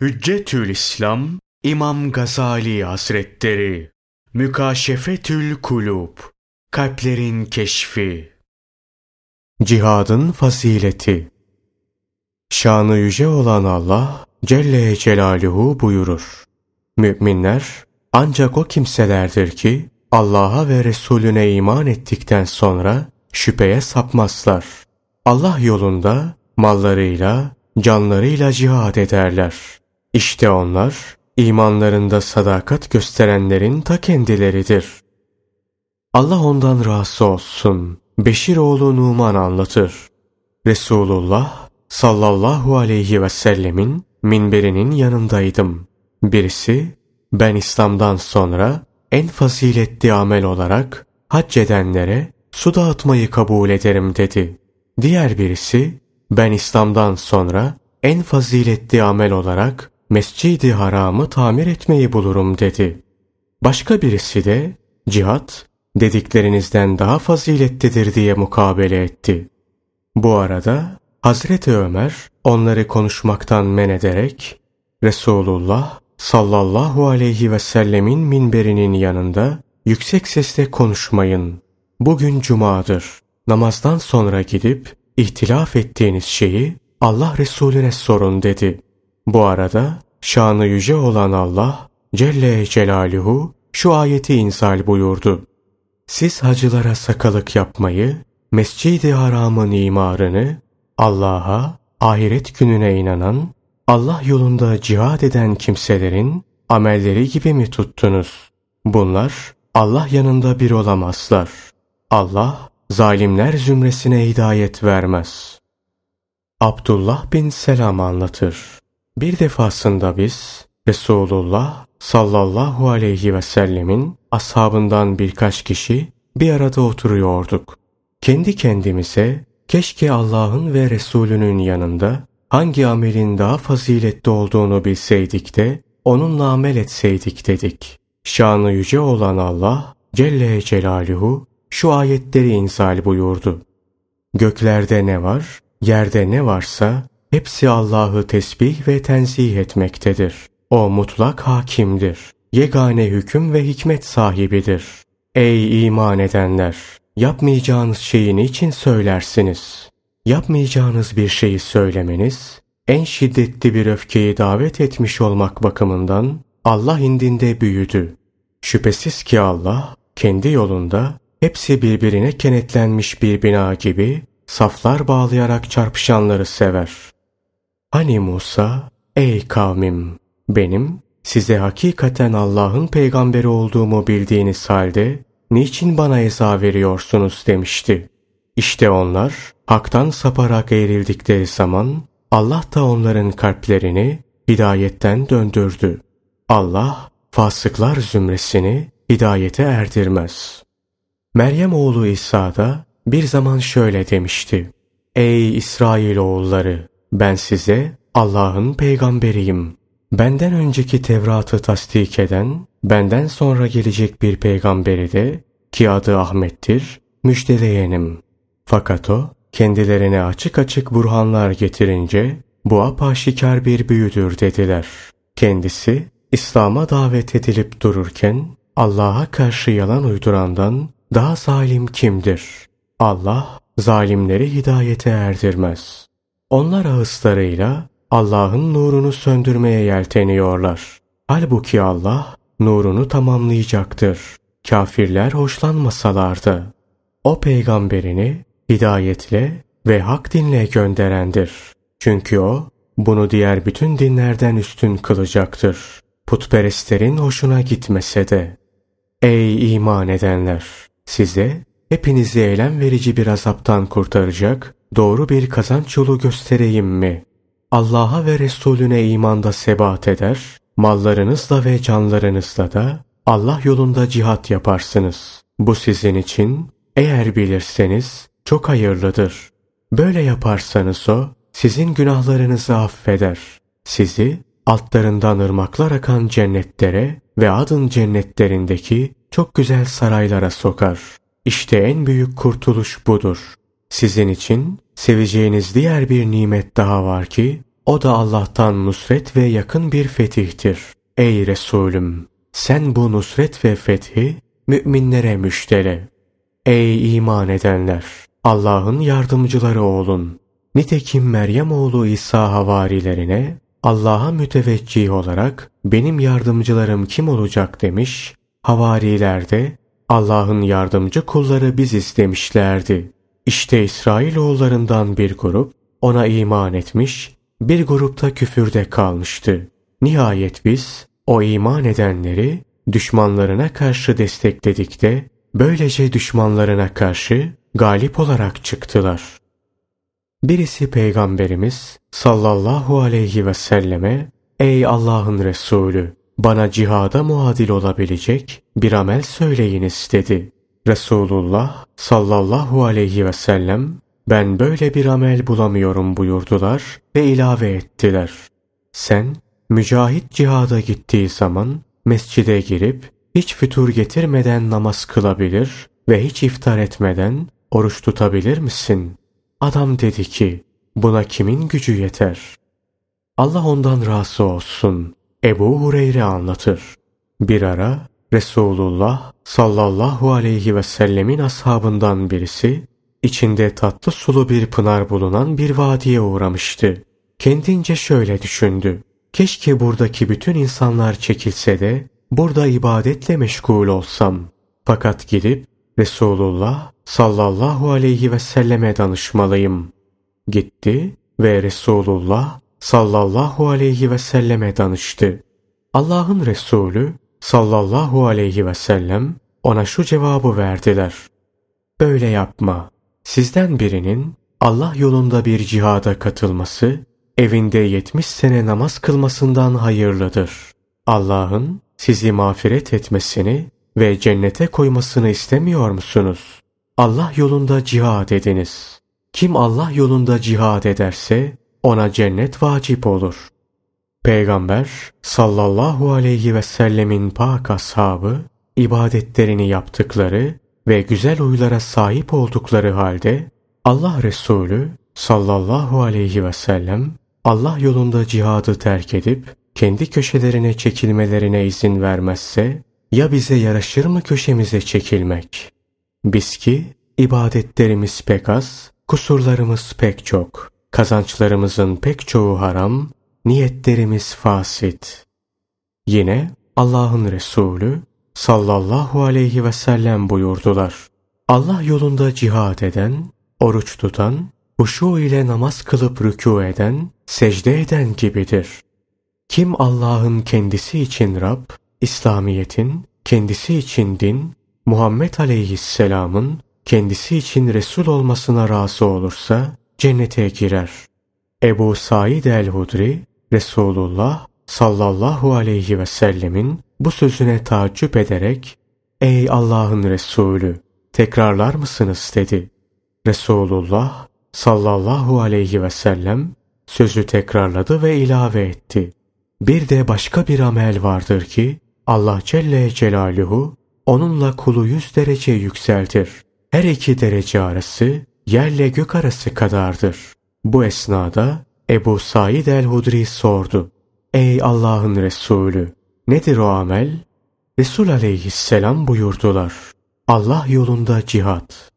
Hüccetül İslam İmam Gazali Hazretleri Mükaşefetül Kulub Kalplerin Keşfi Cihadın Fazileti Şanı yüce olan Allah Celle Celaluhu buyurur. Müminler ancak o kimselerdir ki Allah'a ve Resulüne iman ettikten sonra şüpheye sapmazlar. Allah yolunda mallarıyla, canlarıyla cihad ederler. İşte onlar imanlarında sadakat gösterenlerin ta kendileridir. Allah ondan razı olsun. Beşir oğlu Numan anlatır. Resulullah sallallahu aleyhi ve sellemin minberinin yanındaydım. Birisi ben İslam'dan sonra en faziletli amel olarak hac edenlere su dağıtmayı kabul ederim dedi. Diğer birisi ben İslam'dan sonra en faziletli amel olarak Mescidi Haram'ı tamir etmeyi bulurum dedi. Başka birisi de cihat dediklerinizden daha faziletlidir diye mukabele etti. Bu arada Hazreti Ömer onları konuşmaktan men ederek Resulullah sallallahu aleyhi ve sellemin minberinin yanında yüksek sesle konuşmayın. Bugün cumadır. Namazdan sonra gidip ihtilaf ettiğiniz şeyi Allah Resulüne sorun dedi. Bu arada şanı yüce olan Allah Celle Celaluhu şu ayeti inzal buyurdu. Siz hacılara sakalık yapmayı, Mescid-i Haram'ın imarını, Allah'a, ahiret gününe inanan, Allah yolunda cihad eden kimselerin amelleri gibi mi tuttunuz? Bunlar Allah yanında bir olamazlar. Allah zalimler zümresine hidayet vermez. Abdullah bin Selam anlatır. Bir defasında biz Resulullah sallallahu aleyhi ve sellemin ashabından birkaç kişi bir arada oturuyorduk. Kendi kendimize keşke Allah'ın ve Resulünün yanında hangi amelin daha faziletli olduğunu bilseydik de onunla amel etseydik dedik. Şanı yüce olan Allah Celle Celaluhu şu ayetleri inzal buyurdu. Göklerde ne var, yerde ne varsa hepsi Allah'ı tesbih ve tenzih etmektedir. O mutlak hakimdir. Yegane hüküm ve hikmet sahibidir. Ey iman edenler! Yapmayacağınız şeyi niçin söylersiniz? Yapmayacağınız bir şeyi söylemeniz, en şiddetli bir öfkeyi davet etmiş olmak bakımından Allah indinde büyüdü. Şüphesiz ki Allah kendi yolunda hepsi birbirine kenetlenmiş bir bina gibi saflar bağlayarak çarpışanları sever. Hani Musa, ey kavmim, benim size hakikaten Allah'ın peygamberi olduğumu bildiğiniz halde niçin bana eza veriyorsunuz demişti. İşte onlar haktan saparak eğrildikleri zaman Allah da onların kalplerini hidayetten döndürdü. Allah fasıklar zümresini hidayete erdirmez. Meryem oğlu İsa da bir zaman şöyle demişti. Ey İsrail oğulları! Ben size Allah'ın peygamberiyim. Benden önceki Tevrat'ı tasdik eden, benden sonra gelecek bir peygamberi de ki adı Ahmet'tir, müjdeleyenim. Fakat o, kendilerine açık açık burhanlar getirince, bu apaşikar bir büyüdür dediler. Kendisi, İslam'a davet edilip dururken, Allah'a karşı yalan uydurandan daha zalim kimdir? Allah, zalimleri hidayete erdirmez. Onlar ağızlarıyla Allah'ın nurunu söndürmeye yelteniyorlar. Halbuki Allah nurunu tamamlayacaktır. Kafirler hoşlanmasalardı. O peygamberini hidayetle ve hak dinle gönderendir. Çünkü o bunu diğer bütün dinlerden üstün kılacaktır. Putperestlerin hoşuna gitmese de. Ey iman edenler! Size hepinizi eylem verici bir azaptan kurtaracak doğru bir kazanç yolu göstereyim mi? Allah'a ve Resulüne imanda sebat eder, mallarınızla ve canlarınızla da Allah yolunda cihat yaparsınız. Bu sizin için eğer bilirseniz çok hayırlıdır. Böyle yaparsanız o sizin günahlarınızı affeder. Sizi altlarından ırmaklar akan cennetlere ve adın cennetlerindeki çok güzel saraylara sokar. İşte en büyük kurtuluş budur. Sizin için seveceğiniz diğer bir nimet daha var ki O da Allah'tan nusret ve yakın bir fetihtir. Ey Resulüm! Sen bu nusret ve fethi müminlere müştele. Ey iman edenler! Allah'ın yardımcıları olun. Nitekim Meryem oğlu İsa havarilerine Allah'a müteveccih olarak benim yardımcılarım kim olacak demiş. Havariler de Allah'ın yardımcı kulları biz istemişlerdi. İşte İsrailoğullarından bir grup ona iman etmiş, bir grupta küfürde kalmıştı. Nihayet biz o iman edenleri düşmanlarına karşı destekledik de böylece düşmanlarına karşı galip olarak çıktılar. Birisi Peygamberimiz sallallahu aleyhi ve selleme Ey Allah'ın Resulü bana cihada muadil olabilecek bir amel söyleyiniz dedi. Resulullah sallallahu aleyhi ve sellem ben böyle bir amel bulamıyorum buyurdular ve ilave ettiler. Sen mücahit cihada gittiği zaman mescide girip hiç fütur getirmeden namaz kılabilir ve hiç iftar etmeden oruç tutabilir misin? Adam dedi ki buna kimin gücü yeter? Allah ondan razı olsun. Ebu Hureyre anlatır. Bir ara Resulullah sallallahu aleyhi ve sellemin ashabından birisi içinde tatlı sulu bir pınar bulunan bir vadiye uğramıştı. Kendince şöyle düşündü. Keşke buradaki bütün insanlar çekilse de burada ibadetle meşgul olsam. Fakat gidip Resulullah sallallahu aleyhi ve selleme danışmalıyım. Gitti ve Resulullah sallallahu aleyhi ve selleme danıştı. Allah'ın Resulü sallallahu aleyhi ve sellem ona şu cevabı verdiler. Böyle yapma. Sizden birinin Allah yolunda bir cihada katılması, evinde yetmiş sene namaz kılmasından hayırlıdır. Allah'ın sizi mağfiret etmesini ve cennete koymasını istemiyor musunuz? Allah yolunda cihad ediniz. Kim Allah yolunda cihad ederse ona cennet vacip olur. Peygamber sallallahu aleyhi ve sellemin pak ashabı ibadetlerini yaptıkları ve güzel huylara sahip oldukları halde Allah Resulü sallallahu aleyhi ve sellem Allah yolunda cihadı terk edip kendi köşelerine çekilmelerine izin vermezse ya bize yaraşır mı köşemize çekilmek? Biz ki ibadetlerimiz pek az, kusurlarımız pek çok, kazançlarımızın pek çoğu haram, niyetlerimiz fasit. Yine Allah'ın Resulü sallallahu aleyhi ve sellem buyurdular. Allah yolunda cihad eden, oruç tutan, huşu ile namaz kılıp rükû eden, secde eden gibidir. Kim Allah'ın kendisi için Rab, İslamiyet'in kendisi için din, Muhammed Aleyhisselam'ın kendisi için Resul olmasına razı olursa cennete girer. Ebu Said el-Hudri, Resulullah sallallahu aleyhi ve sellemin bu sözüne taaccüp ederek Ey Allah'ın Resulü tekrarlar mısınız dedi. Resulullah sallallahu aleyhi ve sellem sözü tekrarladı ve ilave etti. Bir de başka bir amel vardır ki Allah Celle Celaluhu onunla kulu yüz derece yükseltir. Her iki derece arası yerle gök arası kadardır. Bu esnada Ebu Said el-Hudri sordu. Ey Allah'ın Resulü! Nedir o amel? Resul aleyhisselam buyurdular. Allah yolunda cihat.